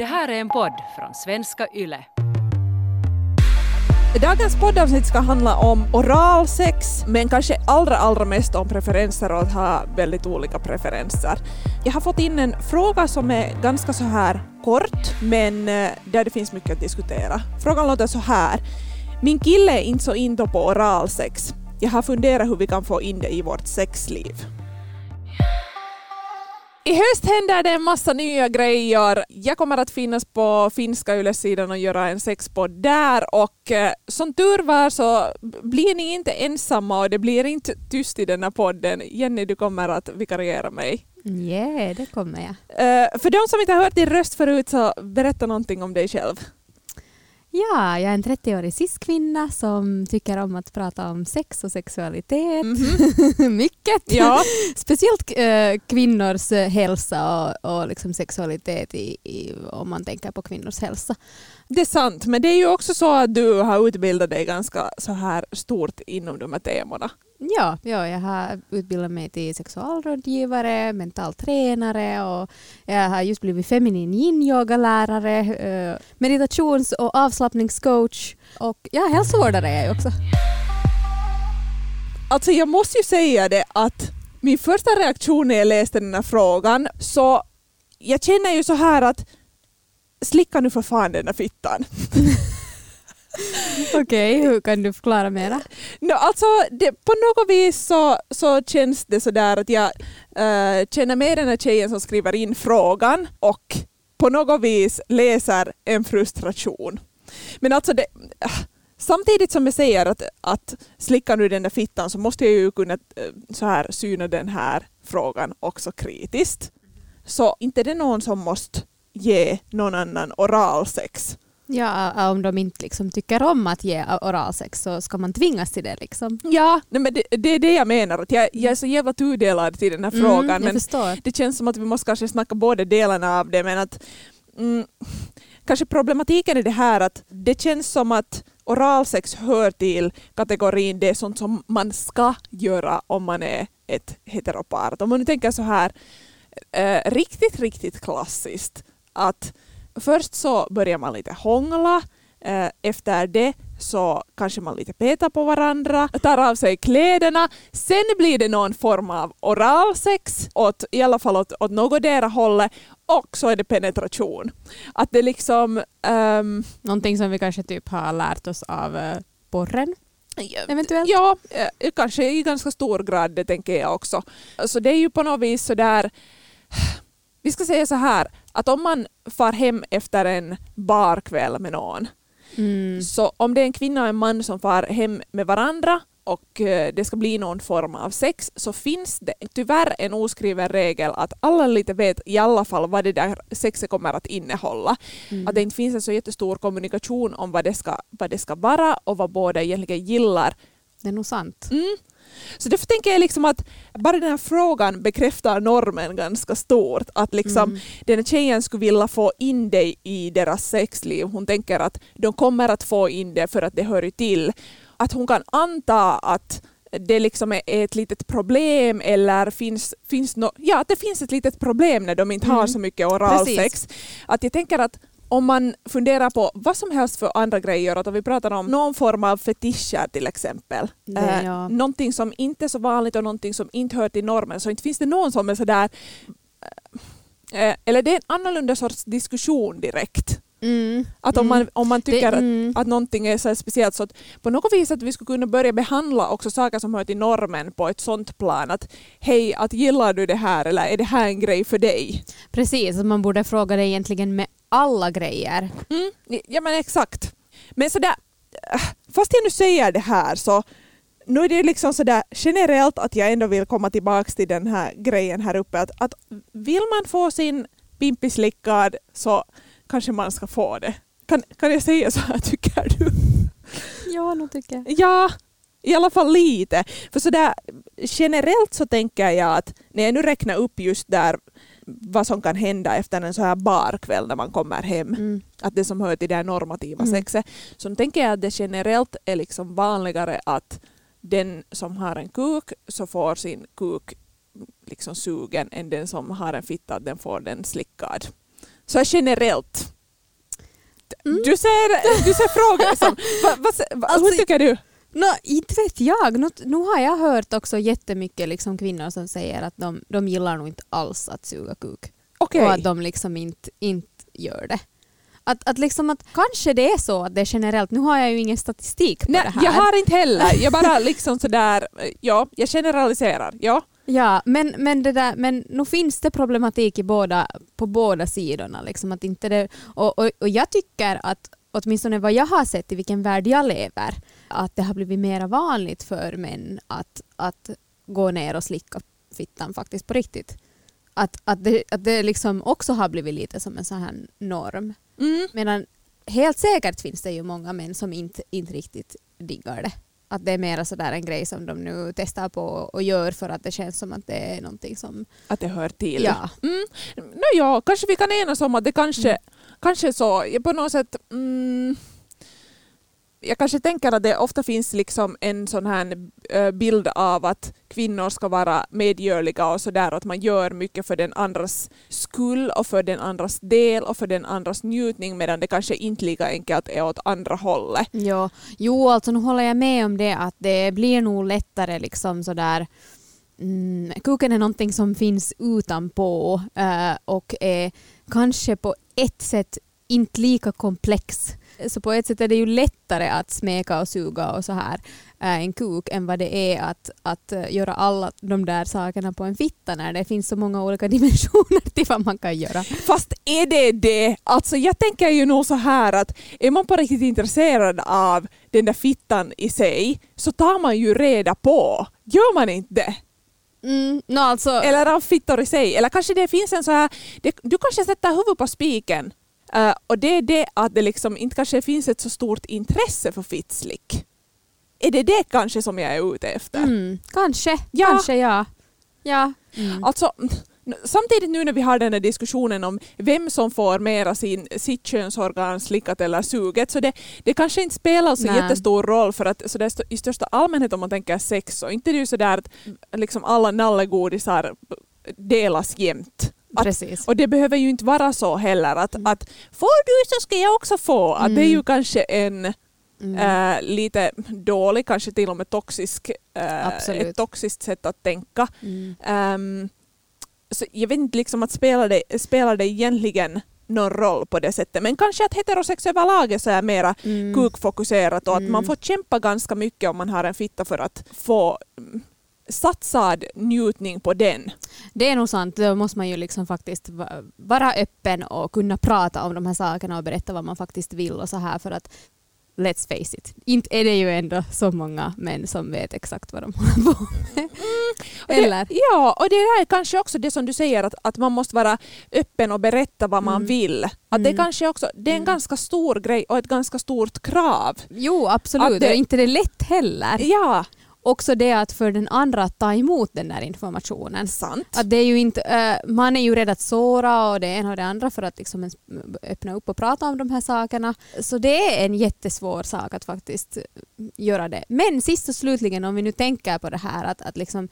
Det här är en podd från svenska YLE. Dagens poddavsnitt ska handla om oralsex, men kanske allra, allra mest om preferenser och att ha väldigt olika preferenser. Jag har fått in en fråga som är ganska så här kort, men eh, där det finns mycket att diskutera. Frågan låter så här. Min kille är inte så into på oralsex. Jag har funderat hur vi kan få in det i vårt sexliv. I höst händer det en massa nya grejer. Jag kommer att finnas på finska Yle-sidan och göra en sexpodd där och eh, som tur var så blir ni inte ensamma och det blir inte tyst i den här podden. Jenny, du kommer att vikariera mig. Ja, yeah, det kommer jag. Uh, för de som inte har hört din röst förut så berätta någonting om dig själv. Ja, jag är en 30-årig cis-kvinna som tycker om att prata om sex och sexualitet. Mm -hmm. Mycket. Ja. Speciellt äh, kvinnors hälsa och, och liksom sexualitet i, i, om man tänker på kvinnors hälsa. Det är sant, men det är ju också så att du har utbildat dig ganska så här stort inom de här temana. Ja, ja, jag har utbildat mig till sexualrådgivare, mental tränare och jag har just blivit feminin yin-yoga-lärare, eh, meditations och avslappningscoach och ja, hälsovårdare är jag också. Alltså jag måste ju säga det att min första reaktion när jag läste den här frågan så jag känner ju så här att slicka nu för fan den här fittan. Okej, okay, hur kan du förklara mera? No, alltså, det, på något vis så, så känns det sådär att jag äh, känner med den här tjejen som skriver in frågan och på något vis läser en frustration. Men alltså det, äh, samtidigt som jag säger att, att slicka nu den där fittan så måste jag ju kunna eh, så här syna den här frågan också kritiskt. Så inte det är någon som måste ge någon annan oralsex Ja, om de inte liksom tycker om att ge oralsex så ska man tvingas till det. Liksom. Ja, nej, men det, det, är det jag menar. Att jag, jag är så jävla tudelad till den här mm, frågan. Men förstår. det känns som att vi måste kanske snacka båda delarna av det. Men att, mm, kanske problematiken är det här att det känns som att oralsex hör till kategorin det är sånt som man ska göra om man är ett heteropar. Om man nu tänker så här eh, riktigt, riktigt klassiskt att först så börjar man lite hångla, eh, efter det så kanske man lite petar på varandra, tar av sig kläderna, sen blir det någon form av oralsex, åt, i alla fall åt, åt någotdera hållet, och så är det penetration. Att det liksom... Um, Någonting som vi kanske typ har lärt oss av uh, porren? Eventuellt? Ja, eh, kanske i ganska stor grad, det tänker jag också. Så det är ju på något vis sådär vi ska säga så här, att om man far hem efter en barkväll med någon, mm. så om det är en kvinna och en man som far hem med varandra och eh, det ska bli någon form av sex så finns det tyvärr en oskriven regel att alla lite vet i alla fall vad det där sexet kommer att innehålla. Mm. Att det inte finns en så jättestor kommunikation om vad det ska, vad det ska vara och vad båda egentligen gillar. Det är nog sant. Mm. Så därför tänker jag liksom att bara den här frågan bekräftar normen ganska stort. Att liksom mm. den här tjejen skulle vilja få in dig i deras sexliv. Hon tänker att de kommer att få in det för att det hör till. Att hon kan anta att det liksom är ett litet problem eller finns, finns no, ja, att det finns ett litet problem när de inte mm. har så mycket oralsex. Att jag tänker att om man funderar på vad som helst för andra grejer, att om vi pratar om någon form av fetischer till exempel, det, ja. någonting som inte är så vanligt och någonting som inte hör till normen, så inte finns det någon som är sådär, äh, eller det är en annorlunda sorts diskussion direkt. Mm. Att om, man, om man tycker det, mm. att, att någonting är så speciellt så att på något vis att vi skulle kunna börja behandla också saker som hör till normen på ett sånt plan att hej, att gillar du det här eller är det här en grej för dig? Precis, att man borde fråga det egentligen med alla grejer. Mm, ja men exakt. Men sådär, fast jag nu säger det här så nu är det liksom sådär generellt att jag ändå vill komma tillbaka till den här grejen här uppe att, att vill man få sin pimpi slickad så kanske man ska få det. Kan, kan jag säga så här tycker du? Ja, nog tycker jag. Ja, i alla fall lite. För sådär generellt så tänker jag att när jag nu räknar upp just där vad som kan hända efter en så här barkväll när man kommer hem. Mm. Att det som hör till det normativa mm. sexet. Så tänker jag att det generellt är liksom vanligare att den som har en kuk så får sin kuk liksom sugen än den som har en fitta att den får den slickad. Så generellt Mm. Du ser, du ser frågor som, va, va, va, Alltså, hur tycker du? Nå, inte vet jag. Nu, nu har jag hört också jättemycket liksom kvinnor som säger att de, de gillar nog inte alls att suga kuk. Okej. Och att de liksom inte, inte gör det. Att, att liksom att kanske det är så att det är generellt, nu har jag ju ingen statistik på Nej, det här. jag har inte heller, jag bara liksom sådär, ja, jag generaliserar, ja. Ja, men, men, det där, men nu finns det problematik i båda, på båda sidorna. Liksom, att inte det, och, och, och jag tycker att åtminstone vad jag har sett i vilken värld jag lever, att det har blivit mer vanligt för män att, att gå ner och slicka fittan faktiskt på riktigt. Att, att, det, att det liksom också har blivit lite som en sån här norm. Mm. Medan helt säkert finns det ju många män som inte, inte riktigt diggar det. Att det är mer sådär en grej som de nu testar på och gör för att det känns som att det är någonting som... Att det hör till. Ja. Mm. No, ja, kanske vi kan enas om att det kanske, kanske så, på något sätt, mm, jag kanske tänker att det ofta finns liksom en sån här eh, bild av att kvinnor ska vara medgörliga och sådär, att man gör mycket för den andras skull och för den andras del och för den andras njutning medan det kanske inte lika enkelt är åt andra hållet. Ja. Jo, alltså nu håller jag med om det att det blir nog lättare liksom sådär Mm, kuken är någonting som finns utanpå eh, och är kanske på ett sätt inte lika komplex. Så på ett sätt är det ju lättare att smeka och suga och så här eh, en kuk än vad det är att, att eh, göra alla de där sakerna på en fitta när det finns så många olika dimensioner till vad man kan göra. Fast är det det? Alltså jag tänker ju nog så här att är man på riktigt intresserad av den där fittan i sig så tar man ju reda på. Gör man inte? Mm, no, alltså, Eller av fittor i sig. Eller kanske det finns en så här, det, du kanske sätter huvudet på spiken eh, och det är det att det liksom inte kanske finns ett så stort intresse för fittslick. Är det det kanske som jag är ute efter? mm, kanske, Ja. kanske ja. ja. Mm. Alltså, samtidigt nu när vi har den här diskussionen om vem som får mera sin, sitt könsorgan slickat eller suget, så det, det kanske inte spelar så Nej. jättestor roll för att så det i största allmänhet om man tänker sex så inte det är ju sådär att liksom alla nallegodisar delas jämt. Att, Precis. och det behöver ju inte vara så heller att, att får du så ska jag också få. Att det är ju Mm. kanske en Mm. eh, lite dålig, kanske till och med toxisk, Absolut. ett toxiskt sätt att tänka. Mm. Ehm, så jag vet inte liksom att spelar det, spelar det egentligen någon roll på det sättet. Men kanske att heterosex överlag är mera Mm. kukfokuserat och att Mm. man får kämpa ganska mycket om man har en fitta för att få mm, satsad njutning på den. Det är nog sant, då måste man ju liksom faktiskt va- vara öppen och kunna prata om de här sakerna och berätta vad man faktiskt vill och så här för att let's face it, inte är det ju ändå så många män som vet exakt vad de håller på med. Och Eller? Det, ja, och det där är kanske också det som du säger att, att man måste vara öppen och berätta vad man Mm. vill. Att det, Mm. kanske också, det är en Mm. ganska stor grej och ett ganska stort krav. Jo, absolut. Att Det... det- är inte det lätt heller. Ja, Också det att för den andra att ta emot den där informationen. sant. Att det är ju inte, eh, man är ju rädd att såra och det ena och det andra för att liksom ens öppna upp och prata om de här sakerna. Så det är en jättesvår sak att faktiskt göra det. Men sist och slutligen om vi nu tänker på det här att, att liksom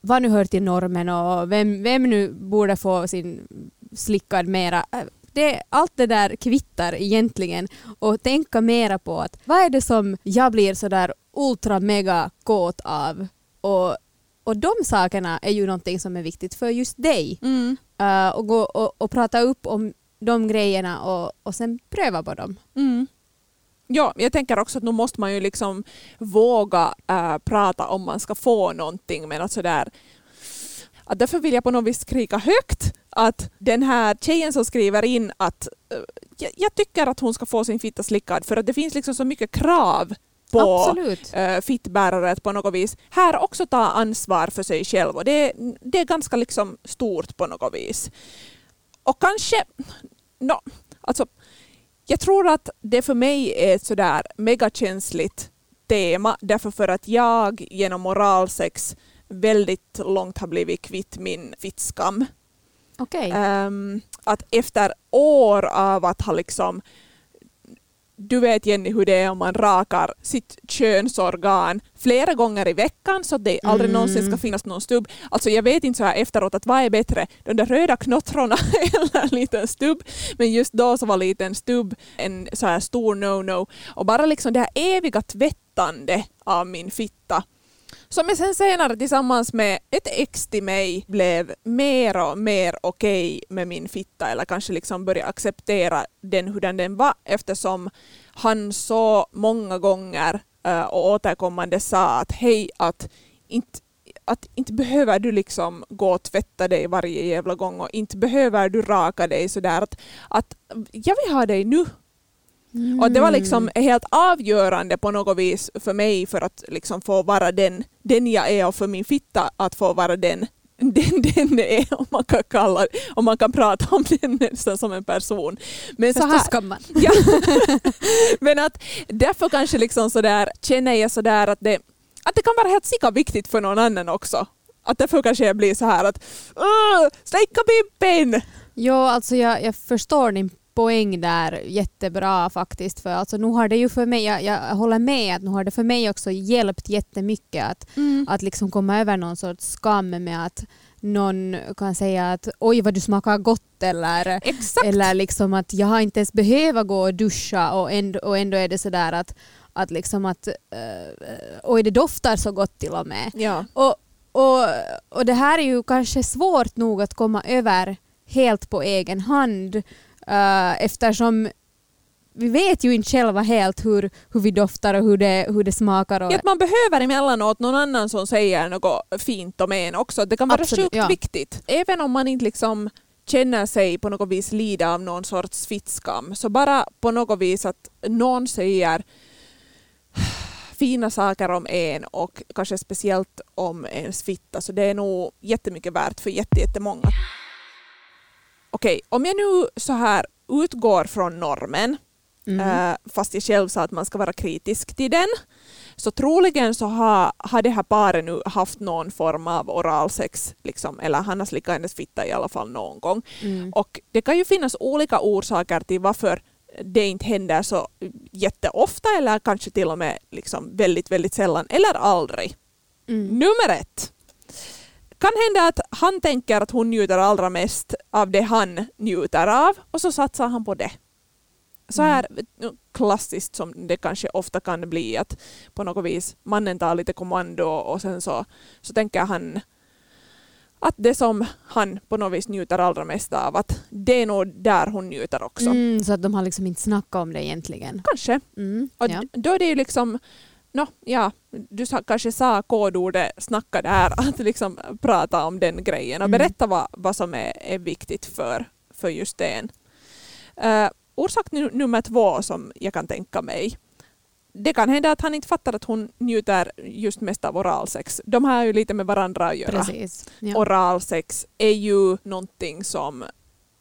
vad nu hör till normen och vem, vem nu borde få sin slickad mera. eh, Det, allt det där kvittar egentligen och tänka mera på att vad är det som jag blir sådär ultra mega kåt av och, och de sakerna är ju någonting som är viktigt för just dig. Mm. Uh, och, gå och, och prata upp om de grejerna och, och sen pröva på dem. Mm. Ja, jag tänker också att nu måste man ju liksom våga äh, prata om man ska få någonting men att sådär att därför vill jag på något vis skrika högt att den här tjejen som skriver in att äh, jag, tycker att hon ska få sin fitta slickad för att det finns liksom så mycket krav på Absolut. äh, fittbärare att på något vis här också ta ansvar för sig själv och det, det är ganska liksom stort på något vis. Och kanske, no, alltså jag tror att det för mig är ett sådär megakänsligt tema därför för att jag genom moralsex väldigt långt har blivit kvitt min fittskam. Okej. Ehm, att efter år av att ha liksom du vet Jenny hur det är om man rakar sitt könsorgan flera gånger i veckan så att det aldrig Mm. någonsin ska finnas någon stubb. Alltså jag vet inte så här efteråt att vad är bättre, de där röda knottrorna eller en liten stubb. Men just då så var liten stubb en så här stor no-no. Och bara liksom det här eviga tvättande av min fitta som jag sen senare tillsammans med ett ex till mig blev mer och mer okej med min fitta eller kanske liksom började acceptera den hur den var eftersom han så många gånger eh, och återkommande sa att hej att inte att inte behöver du liksom gå och tvätta dig varje jävla gång och inte behöver du raka dig sådär att, att jag vill ha dig nu och det var liksom helt avgörande på något vis för mig för att liksom få vara den, den jag är och för min fitta att få vara den den, den är om man kan kalla om man kan prata om den nästan som en person. Men så här, ska man. Ja. Men att därför kanske liksom sådär, känner jag sådär att det, att det kan vara helt sika viktigt för någon annan också. Att därför kanske jag blir så här att "Åh, slicka Pippen! Jo, alltså jag, jag förstår din poäng där jättebra faktiskt. För alltså, nu har det ju för mig, jag, jag håller med att nu har det för mig också hjälpt jättemycket att, att liksom komma över någon sorts skam med att någon kan säga att oj vad du smakar gott eller, Exakt! eller liksom att jag har inte ens behövt gå och duscha och ändå, och ändå är det sådär att, att liksom att uh, oj det doftar så gott till och med. Ja. Och, och, och det här är ju kanske svårt nog att komma över helt på egen hand uh, eftersom vi vet ju inte själva helt hur, hur vi doftar och hur det, hur det smakar. Och, Ja, att man behöver emellanåt någon annan som säger något fint om en också. Det kan vara Absolut, sjukt ja. viktigt. Även om man inte liksom känner sig på något vis lida av någon sorts fittskam så bara på något vis att någon säger fina saker om en och kanske speciellt om ens fitta så det är nog jättemycket värt för jätte- jättemånga. Okej, om jag nu så här utgår från normen eh, fast jag själv sa att man ska vara kritisk till den. Så troligen så har, har det här paret nu haft någon form av oralsex, liksom, eller han har slickat hennes fitta i alla fall någon gång. Mm. Och det kan ju finnas olika orsaker till varför det inte händer så jätteofta eller kanske till och med liksom väldigt, väldigt sällan eller aldrig. Mm. Nummer ett. Kan hända att han tänker att hon njuter allra mest av det han njuter av och så satsar han på det. Så här klassiskt som det kanske ofta kan bli att på något vis mannen tar lite kommando och sen så, så tänker han att det som han på något vis njuter allra mest av, att det är nog där hon njuter också. Mm, så att de har liksom inte snackat om det egentligen. Kanske. Mm, ja. då är det ju liksom, no, ja, du kanske sa kodordet snacka där, att liksom prata om den grejen och Mm. berätta vad, vad som är, är viktigt för, för just den. Uh, orsak nu, nummer två som jag kan tänka mig, det kan hända att han inte fattar att hon njuter just mest av oralsex. De har ju lite med varandra att göra. Precis. Ja. Oralsex är ju någonting som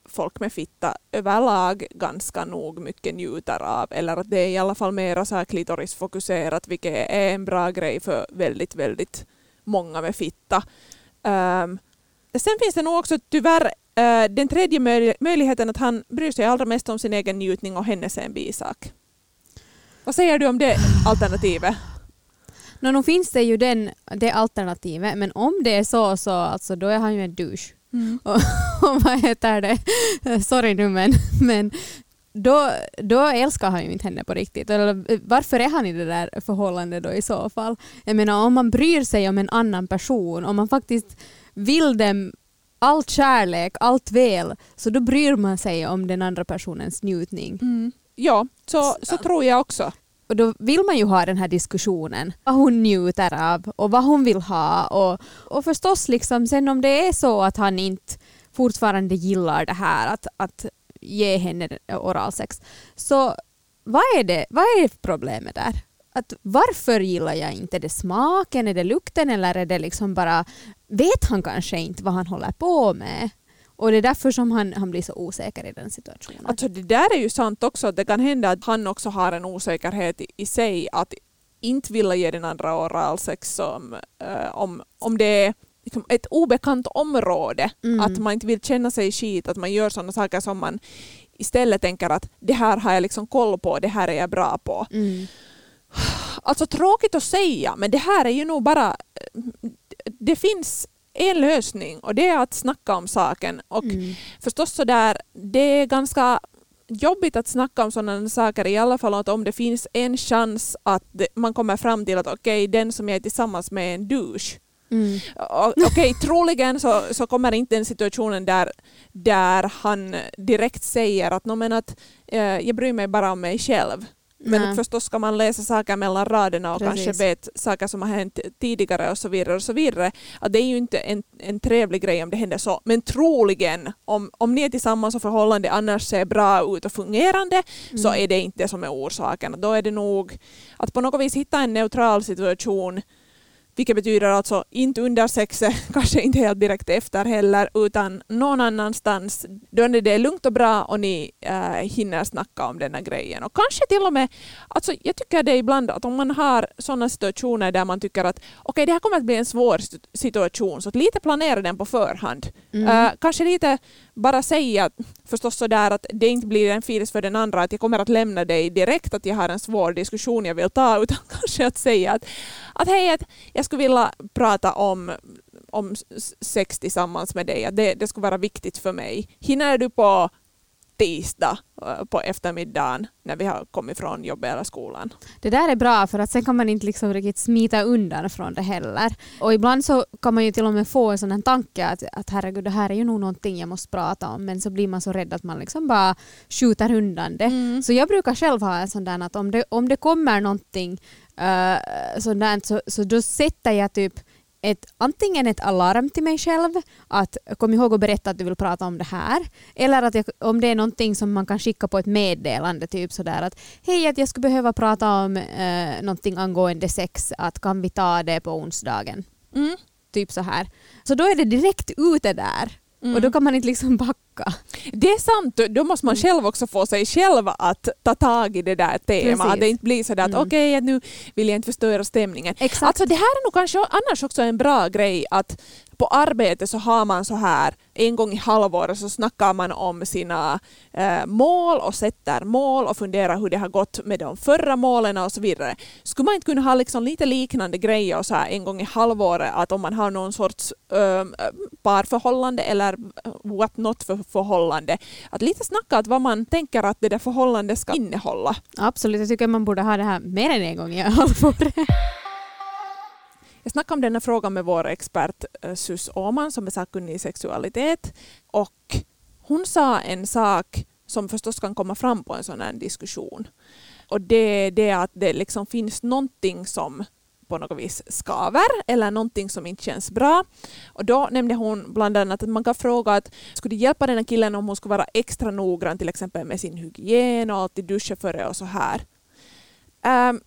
folk med fitta överlag ganska nog mycket njuter av. Eller att det är i alla fall mer så här klitorisfokuserat vilket är en bra grej för väldigt, väldigt många med fitta. Um, sen finns det nog också tyvärr uh, den tredje möj- möjligheten att han bryr sig allra mest om sin egen njutning och hennes är en bisak. Vad säger du om det alternativet? Nå, nu finns det ju den, det alternativet, men om det är så, så alltså, då är han ju en douche. Och vad heter det? Sorry nu men, men då, då älskar han ju inte henne på riktigt. Eller, varför är han i det där förhållandet då i så fall? Jag menar om man bryr sig om en annan person, om man faktiskt vill dem allt kärlek, allt väl, så då bryr man sig om den andra personens njutning. Mm. Ja, så, så tror jag också. Och då vill man ju ha den här diskussionen, vad hon njuter av och vad hon vill ha. Och, och förstås, liksom, sen om det är så att han inte fortfarande gillar det här att, att ge henne oralsex, så vad är det, vad är det problemet där? Att varför gillar jag inte det smaken, är det lukten eller är det liksom bara, vet han kanske inte vad han håller på med? Och det är därför som han, han blir så osäker i den situationen. Alltså det där är ju sant också, att det kan hända att han också har en osäkerhet i, i sig att inte vilja ge den andra oralsex som, eh, om, om det är liksom ett obekant område. Mm. Att man inte vill känna sig skit, att man gör sådana saker som man istället tänker att det här har jag liksom koll på, det här är jag bra på. Mm. Alltså tråkigt att säga, men det här är ju nog bara... Det finns en lösning och det är att snacka om saken. Och Mm. förstås så där, det är ganska jobbigt att snacka om sådana saker i alla fall att om det finns en chans att man kommer fram till att okej, den som jag är tillsammans med är en douche. Mm. Okej, troligen så, så kommer inte den situationen där, där han direkt säger att, "Nå, men att eh, jag bryr mig bara om mig själv. Men Nej. förstås ska man läsa saker mellan raderna och Precis. kanske vet saker som har hänt tidigare och så vidare. och så vidare. Att det är ju inte en, en trevlig grej om det händer så. Men troligen, om, om ni är tillsammans och förhållande annars ser bra ut och fungerande så Mm. är det inte det som är orsaken. Då är det nog att på något vis hitta en neutral situation vilket betyder alltså inte under sexet, kanske inte helt direkt efter heller, utan någon annanstans då när det är lugnt och bra och ni äh, hinner snacka om den här grejen. Och kanske till och med, alltså jag tycker det ibland att om man har sådana situationer där man tycker att okej det här kommer att bli en svår situation, så att lite planera den på förhand. Mm. Äh, kanske lite bara säga förstås så där att det inte blir en filis för den andra att jag kommer att lämna dig direkt att jag har en svår diskussion jag vill ta utan kanske att säga att, att hej att jag skulle vilja prata om, om sex tillsammans med dig, att det, det skulle vara viktigt för mig. Hinner du på tisdag eh, på eftermiddagen när vi har kommit från jobbet eller skolan? Det där är bra för att sen kan man inte liksom riktigt smita undan från det heller. Och ibland så kan man ju till och med få en sån här tanke att, att herregud det här är ju nog någonting jag måste prata om men så blir man så rädd att man liksom bara skjuter undan det. Mm. Så jag brukar själv ha en sån där att om det, om det kommer någonting uh, sånt där, så, så då sätter jag typ ett, antingen ett alarm till mig själv, att kom ihåg att berätta att du vill prata om det här, eller att jag, om det är någonting som man kan skicka på ett meddelande, typ sådär att hej att jag skulle behöva prata om uh, någonting angående sex, att kan vi ta det på onsdagen? Mm. Typ så här. Så då är det direkt ute där Mm. och då kan man inte liksom backa. Det är sant, då måste man Mm. själv också få sig själv att ta tag i det där temat. Att det inte blir sådär att Mm. okej, att nu vill jag inte förstöra stämningen. Exakt. Alltså det här är nog kanske annars också en bra grej att på arbetet så har man så här en gång i halvåret så snackar man om sina eh, mål och sätter mål och funderar hur det har gått med de förra målen och så vidare. Skulle man inte kunna ha liksom lite liknande grejer så här en gång i halvåret att om man har någon sorts eh, parförhållande eller what not för förhållande att lite snacka att vad man tänker att det där förhållandet ska innehålla. Absolut, jag tycker man borde ha det här mer än en gång i halvåret. Jag snackade om denna fråga med vår expert eh, Sus Åman som är sakkunnig i sexualitet och hon sa en sak som förstås kan komma fram på en sån här diskussion. Och det är det att det liksom finns någonting som på något vis skaver eller någonting som inte känns bra. Och då nämnde hon bland annat att man kan fråga att skulle det hjälpa den här killen om hon skulle vara extra noggrann till exempel med sin hygien och alltid duscha före och så här. Um,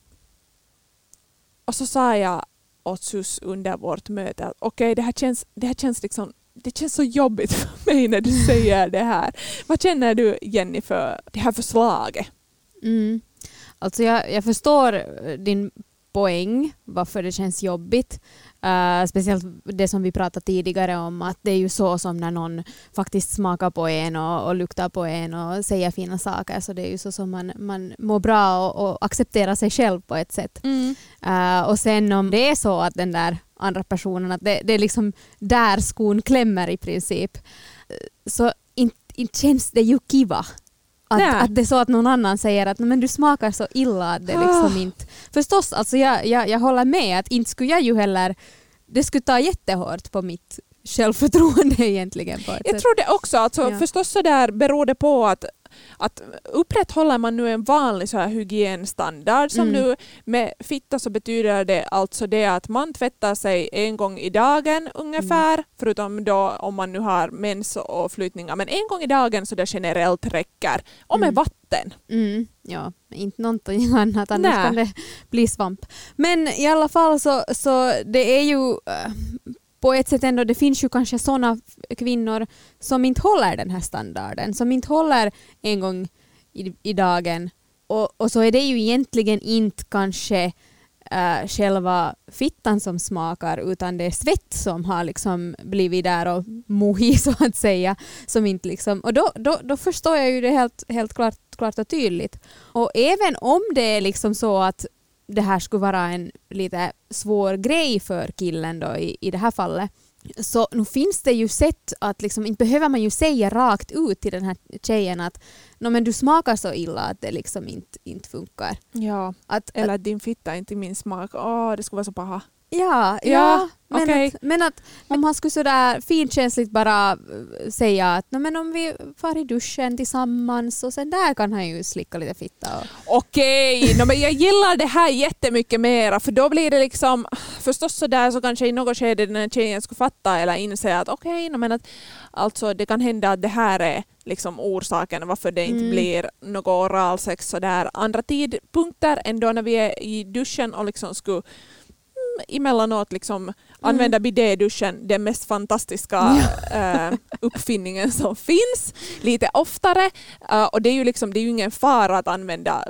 och så sa jag åt Sus under vårt möte att okej, det här känns, det här känns liksom det känns så jobbigt för mig när du säger det här. Vad känner du Jenny för det här förslaget? Mm. Alltså jag, jag förstår din poäng varför det känns jobbigt. Eh, speciellt det som vi pratade tidigare om att det är ju så som när någon faktiskt smakar på en och, och luktar på en och säger fina saker så det är ju så som man, man mår bra och, och accepterar sig själv på ett sätt. Eh, och sen om det är så att den där andra personen, att det, det är liksom där skon klämmer i princip, eh, så inte inte känns det ju kiva. Nej. Att, att det är så att någon annan säger att "Nej, men du smakar så illa att det liksom Ah. inte... Förstås, alltså jag, jag, jag håller med att inte skulle jag ju heller... Det skulle ta jättehårt på mitt självförtroende egentligen. På Jag tror det också. Alltså, Ja. Förstås så där beror det på att, att upprätthåller man nu en vanlig så här hygienstandard som Mm. nu med fitta så betyder det alltså det att man tvättar sig en gång i dagen ungefär Mm. förutom då om man nu har mens och flytningar men en gång i dagen så det generellt räcker och med Mm. vatten. Mm, ja, inte någonting annat annars Nej. kan det bli svamp. Men i alla fall så, så det är ju eh, på ett sätt ändå, det finns ju kanske sådana kvinnor som inte håller den här standarden, som inte håller en gång i, i dagen och, och så är det ju egentligen inte kanske äh, själva fittan som smakar utan det är svett som har liksom blivit där och mohi så att säga. Som inte liksom, och då, då, då förstår jag ju det helt, helt klart, klart och tydligt. Och även om det är liksom så att det här skulle vara en lite svår grej för killen då i, i det här fallet så nu finns det ju sätt att liksom, inte behöver man ju säga rakt ut till den här tjejen att no, men du smakar så illa att det liksom inte, inte funkar. Ja, Att, eller att din fitta är inte min smak. Åh, det skulle vara så paha. Ja, ja, Ja, men, okej. att, men att om han skulle sådär finkänsligt bara eh, säga att "Nå, men om vi far i duschen tillsammans och sen där kan han ju slicka lite fitta. Och, Okej, no, men jag gillar det här jättemycket mera för då blir det liksom förstås så där så kanske i något skede den här tjejen skulle fatta eller inse att okej, no, men att alltså det kan hända att det här är liksom orsaken varför det inte Mm. blir något oralsex så där andra tidpunkter än då när vi är i duschen och liksom skulle emellanåt liksom använda bidéduschen, den mest fantastiska eh, uppfinningen som finns, lite oftare. Eh, och det är ju liksom, det är ju ingen fara att använda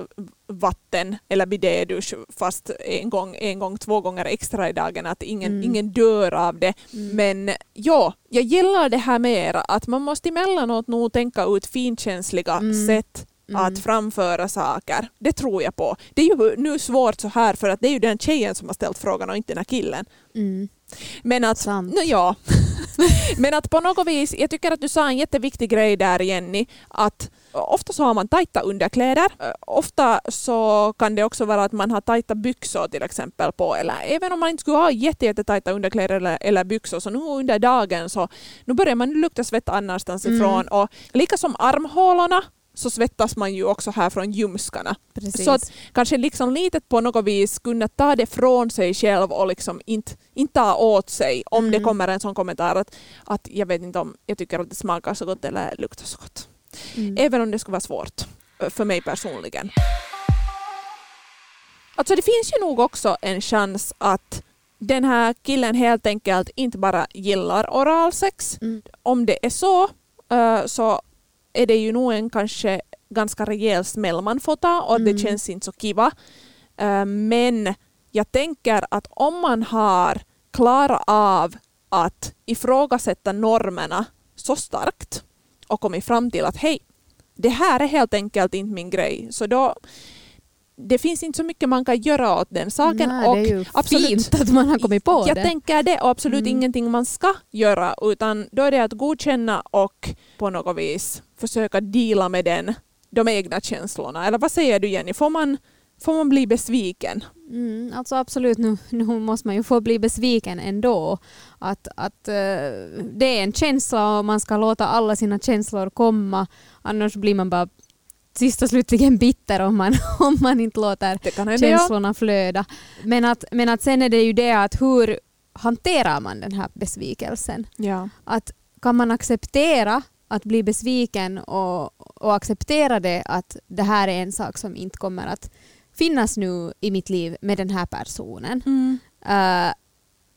vatten eller bidédusch fast en gång, en gång, två gånger extra i dagen, att ingen, Mm. ingen dör av det. Men ja, jag gillar det här mer, att man måste emellanåt nog tänka ut finkänsliga Mm. sätt Mm. att framföra saker. Det tror jag på. Det är ju nu svårt så här för att det är ju den tjejen som har ställt frågan och inte den här killen. mm, Men att, Sant. no, ja. Men att på något vis, jag tycker att du sa en jätteviktig grej där Jenny, att ofta så har man tajta underkläder. Ofta så kan det också vara att man har tajta byxor till exempel på, eller även om man inte skulle ha jätte, jättetajta underkläder eller, eller byxor, så nu under dagen så nu börjar man lukta svett annanstans Mm. ifrån. Och lika som armhålorna så svettas man ju också här från ljumskarna. precis. Så att kanske liksom litet på något vis kunna ta det från sig själv och liksom inte, inte ta åt sig om det Mm. kommer en sån kommentar att, att jag vet inte om jag tycker att det smakar så gott eller luktar så gott. mm. Även om det skulle vara svårt ö, för mig personligen. Alltså det finns ju nog också en chans att den här killen helt enkelt inte bara gillar oralsex. Mm. Om det är så ö, så är det ju nog en kanske ganska rejäl smäll man får ta och det Mm. känns inte så kiva. Ö, Men jag tänker att om man har klarat av att ifrågasätta normerna så starkt och kommit fram till att hej, det här är helt enkelt inte min grej. Så då, det finns inte så mycket man kan göra åt den saken. Nej, och det är ju absolut- fint att man har kommit på jag det. tänker det och absolut Mm. ingenting man ska göra utan då är det att godkänna och på något vis försöka deala med den, de egna känslorna. Eller vad säger du Jenny, får man, får man bli besviken? Mm, alltså absolut, nu, nu måste man ju få bli besviken ändå. Att, att eh, det är en känsla och man ska låta alla sina känslor komma. Annars blir man bara sist och slutligen bitter om man, om man inte låter känslorna flöda. Men att, men att sen är det ju det att hur hanterar man den här besvikelsen? ja. Att kan man acceptera att bli besviken och, och acceptera det att det här är en sak som inte kommer att finnas nu i mitt liv med den här personen? Mm. Eh,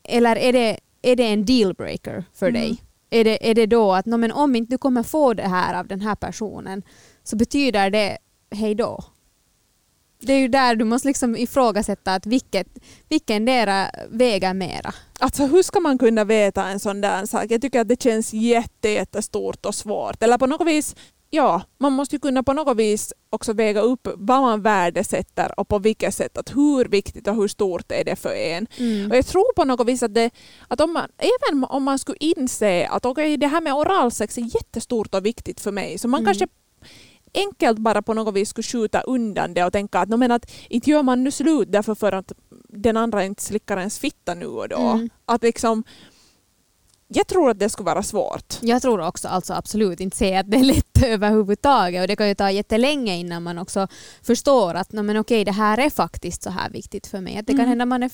eller är det, är det en dealbreaker för Mm. dig? Är det, är det då att no, men om inte du kommer få det här av den här personen så betyder det hej då? Det är ju där du måste liksom ifrågasätta att vilket, vilken dera väger mera. Alltså hur ska man kunna veta en sån där sak? Jag tycker att det känns jätte, jättestort och svårt. Eller på något vis, ja, man måste ju kunna på något vis också väga upp vad man värdesätter och på vilket sätt. Att hur viktigt och hur stort är det för en? Mm. Och jag tror på något vis att, det, att om man, även om man skulle inse att okay, det här med oralsex är jättestort och viktigt för mig, så man Mm. kanske enkelt bara på något vis skulle skjuta undan det och tänka att, no, men att inte gör man nu slut därför för att den andra inte slickar ens fitta nu och då. Mm. Att liksom, jag tror att det skulle vara svårt. Jag tror också alltså absolut inte säga att det är lätt överhuvudtaget och det kan ju ta jättelänge innan man också förstår att no, men okej, det här är faktiskt så här viktigt för mig. Att det kan Mm. hända man är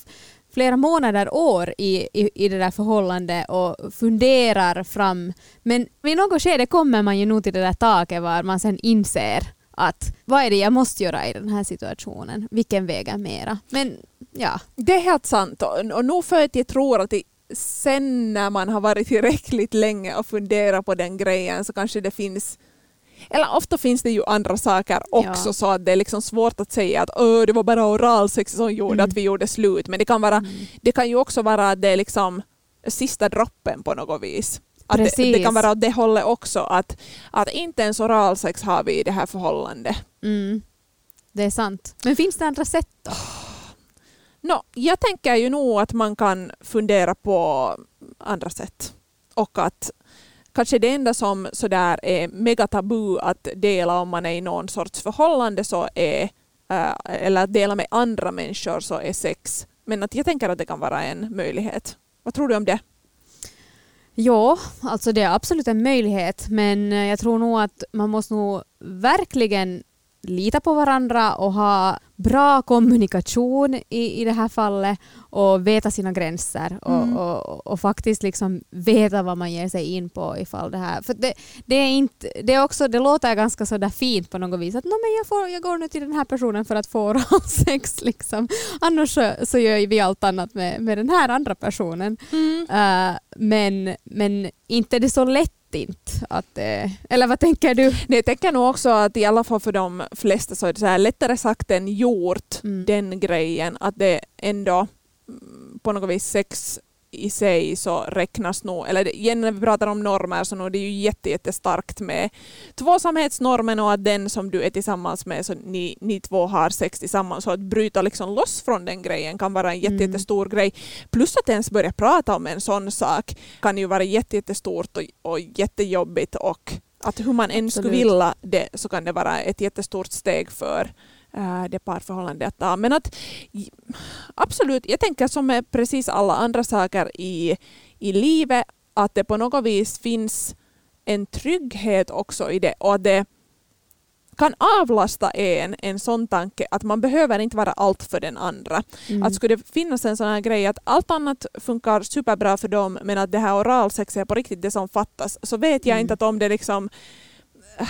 flera månader, år i, i, i det där förhållandet och funderar fram. Men vid något skede kommer man ju nog till det där taket var man sen inser att vad är det jag måste göra i den här situationen? Vilken väger mera? Men ja, Det är helt sant och, och nog för att jag tror att det, sen när man har varit tillräckligt länge och funderat på den grejen så kanske det finns eller ofta finns det ju andra saker också Ja. så att det är liksom svårt att säga att det var bara oralsex som gjorde Mm. att vi gjorde slut. Men det kan, vara, det kan ju också vara att det är liksom sista droppen på något vis. Att det, det kan vara åt det hållet också att, att inte ens oralsex har vi i det här förhållandet. Mm. Det är sant. Men finns det andra sätt då? No, jag tänker ju nog att man kan fundera på andra sätt. Och att kanske det enda som sådär är mega tabu att dela om man är i någon sorts förhållande så är, eh, eller att dela med andra människor så är sex. Men att jag tänker att det kan vara en möjlighet. Vad tror du om det? Ja, alltså det är absolut en möjlighet men eh, jag tror nog att man måste nog verkligen lita på varandra och ha bra kommunikation i, i det här fallet och veta sina gränser och, Mm. och, och faktiskt liksom veta vad man ger sig in på ifall det här. För det, det, är inte, det, är också, det låter ganska sådär fint på något vis att "Nå, men jag, får, jag går nu till den här personen för att få oralsex liksom. Annars så, så gör vi allt annat med, med den här andra personen. Uh, men, men inte är det så lätt inte att eh, Eller vad tänker du? Nej, jag tänker nog också att i alla fall för de flesta så är det så här lättare sagt än gjort, Mm. den grejen. Att det ändå mm, på något vis sex i sig så räknas nog, eller igen när vi pratar om normer så är det ju jätte, jättestarkt med tvåsamhetsnormen och att den som du är tillsammans med, så ni, ni två har sex tillsammans. Så att bryta liksom loss från den grejen kan vara en jätte, Mm. jättestor grej. Plus att ens börja prata om en sån sak kan ju vara jätte, jättestort och, och jättejobbigt och att hur man än skulle vilja det så kan det vara ett jättestort steg för det parförhållandet att ta. Men att absolut, jag tänker som med precis alla andra saker i, i livet att det på något vis finns en trygghet också i det och att det kan avlasta en en sån tanke att man behöver inte vara allt för den andra. Mm. Att skulle det finnas en sån här grej att allt annat funkar superbra för dem men att det här oralsex är på riktigt det som fattas så vet jag Mm. inte att om det liksom äh,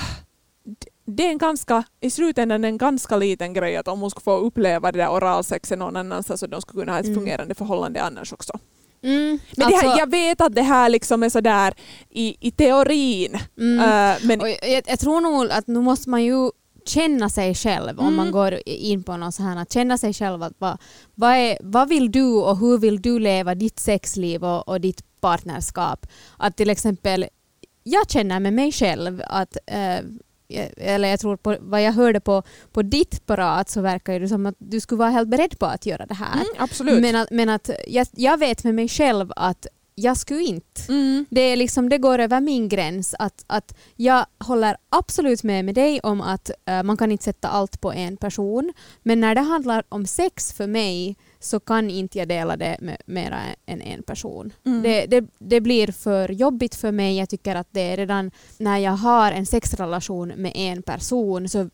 det är en ganska, i slutändan en ganska liten grej att om hon skulle få uppleva det där oralsexet någon annanstans så de skulle kunna ha ett Mm. fungerande förhållande annars också. Mm, Men det här, alltså- jag vet att det här liksom är sådär i, i teorin mm. äh, men jag, jag tror nog att nu måste man ju känna sig själv om Mm. man går in på någon så här, att känna sig själv att vad, vad, är, vad vill du och hur vill du leva ditt sexliv och, och ditt partnerskap. Att till exempel, jag känner med mig själv att eh, eller jag tror på vad jag hörde på, på ditt prat så verkar det som att du skulle vara helt beredd på att göra det här. mm, absolut. Men att, men att jag, jag vet med mig själv att jag skulle inte. mm. Det, är liksom, det går över min gräns. Att, att jag håller absolut med med dig om att eh, man kan inte sätta allt på en person. Men när det handlar om sex för mig så kan inte jag dela det med mera än en person. Mm. Det, det, det blir för jobbigt för mig. Jag tycker att det är redan när jag har en sexrelation med en person så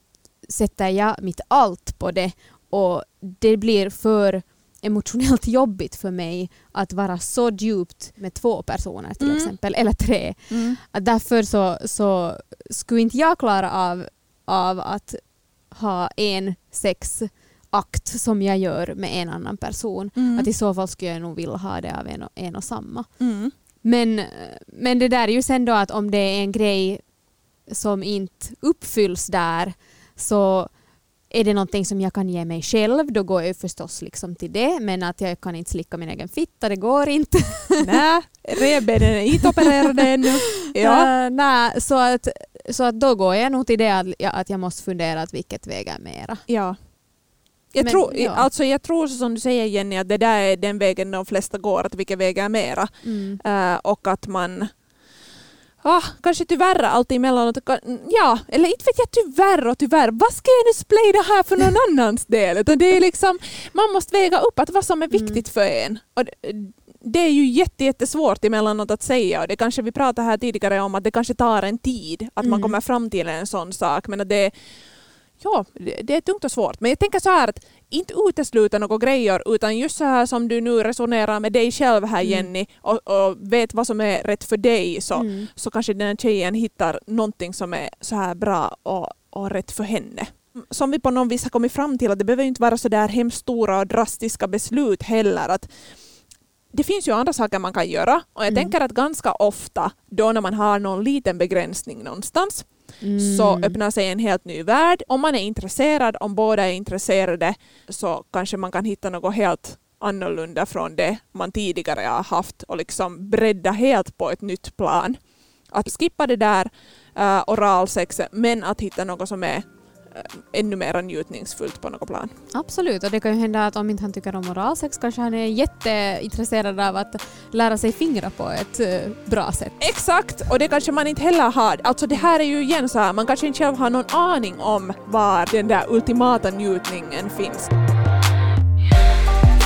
sätter jag mitt allt på det och det blir för emotionellt jobbigt för mig att vara så djupt med två personer till Mm. exempel, eller tre. Mm. Därför så, så skulle inte jag klara av, av att ha en sexakt som jag gör med en annan person. Mm. Att i så fall skulle jag nog vilja ha det av en och, en och samma. Mm. Men, men det där är ju sen då att om det är en grej som inte uppfylls där så är det någonting som jag kan ge mig själv, då går jag förstås liksom till det. Men att jag kan inte slicka min egen fitta, det går inte. Nej, revbenen är inte opererade ännu. Ja. Eh, nej, så, att, så att då går jag nog till det att, ja, att jag måste fundera att vilket väger mera. ja. Jag, Men, tror, ja. alltså jag tror som du säger Jenny att det där är den vägen de flesta går, att vilka väger mera. Mm. Eh, och att man ah, kanske tyvärr alltid emellanåt, ja, eller inte vet jag tyvärr och tyvärr, vad ska jag nu splay det här för någon annans del? Utan det är liksom, man måste väga upp att vad som är viktigt för en. Och det, är ju jätte, jättesvårt emellanåt att säga och det kanske vi pratade här tidigare om att det kanske tar en tid att man Mm. kommer fram till en sån sak men det Ja, det är tungt och svårt. Men jag tänker så här att inte utesluta några grejer utan just så här som du nu resonerar med dig själv här Mm. Jenny och, och vet vad som är rätt för dig så, Mm. så kanske den här tjejen hittar någonting som är så här bra och, och rätt för henne. Som vi på något vis har kommit fram till att det behöver inte vara så där hemskt stora och drastiska beslut heller. Att det finns ju andra saker man kan göra och jag Mm. tänker att ganska ofta då när man har någon liten begränsning någonstans mm. så öppnar sig en helt ny värld. Om man är intresserad, om båda är intresserade, så kanske man kan hitta något helt annorlunda från det man tidigare har haft och liksom bredda helt på ett nytt plan. Att skippa det där uh, oralsexet men att hitta något som är ännu mer njutningsfullt på något plan. Absolut, och det kan ju hända att om inte han tycker om oralsex kanske han är jätteintresserad av att lära sig fingra på ett uh, bra sätt. Exakt, och det kanske man inte heller har. Alltså det här är ju igen så här, man kanske inte själv har någon aning om var den där ultimata njutningen finns.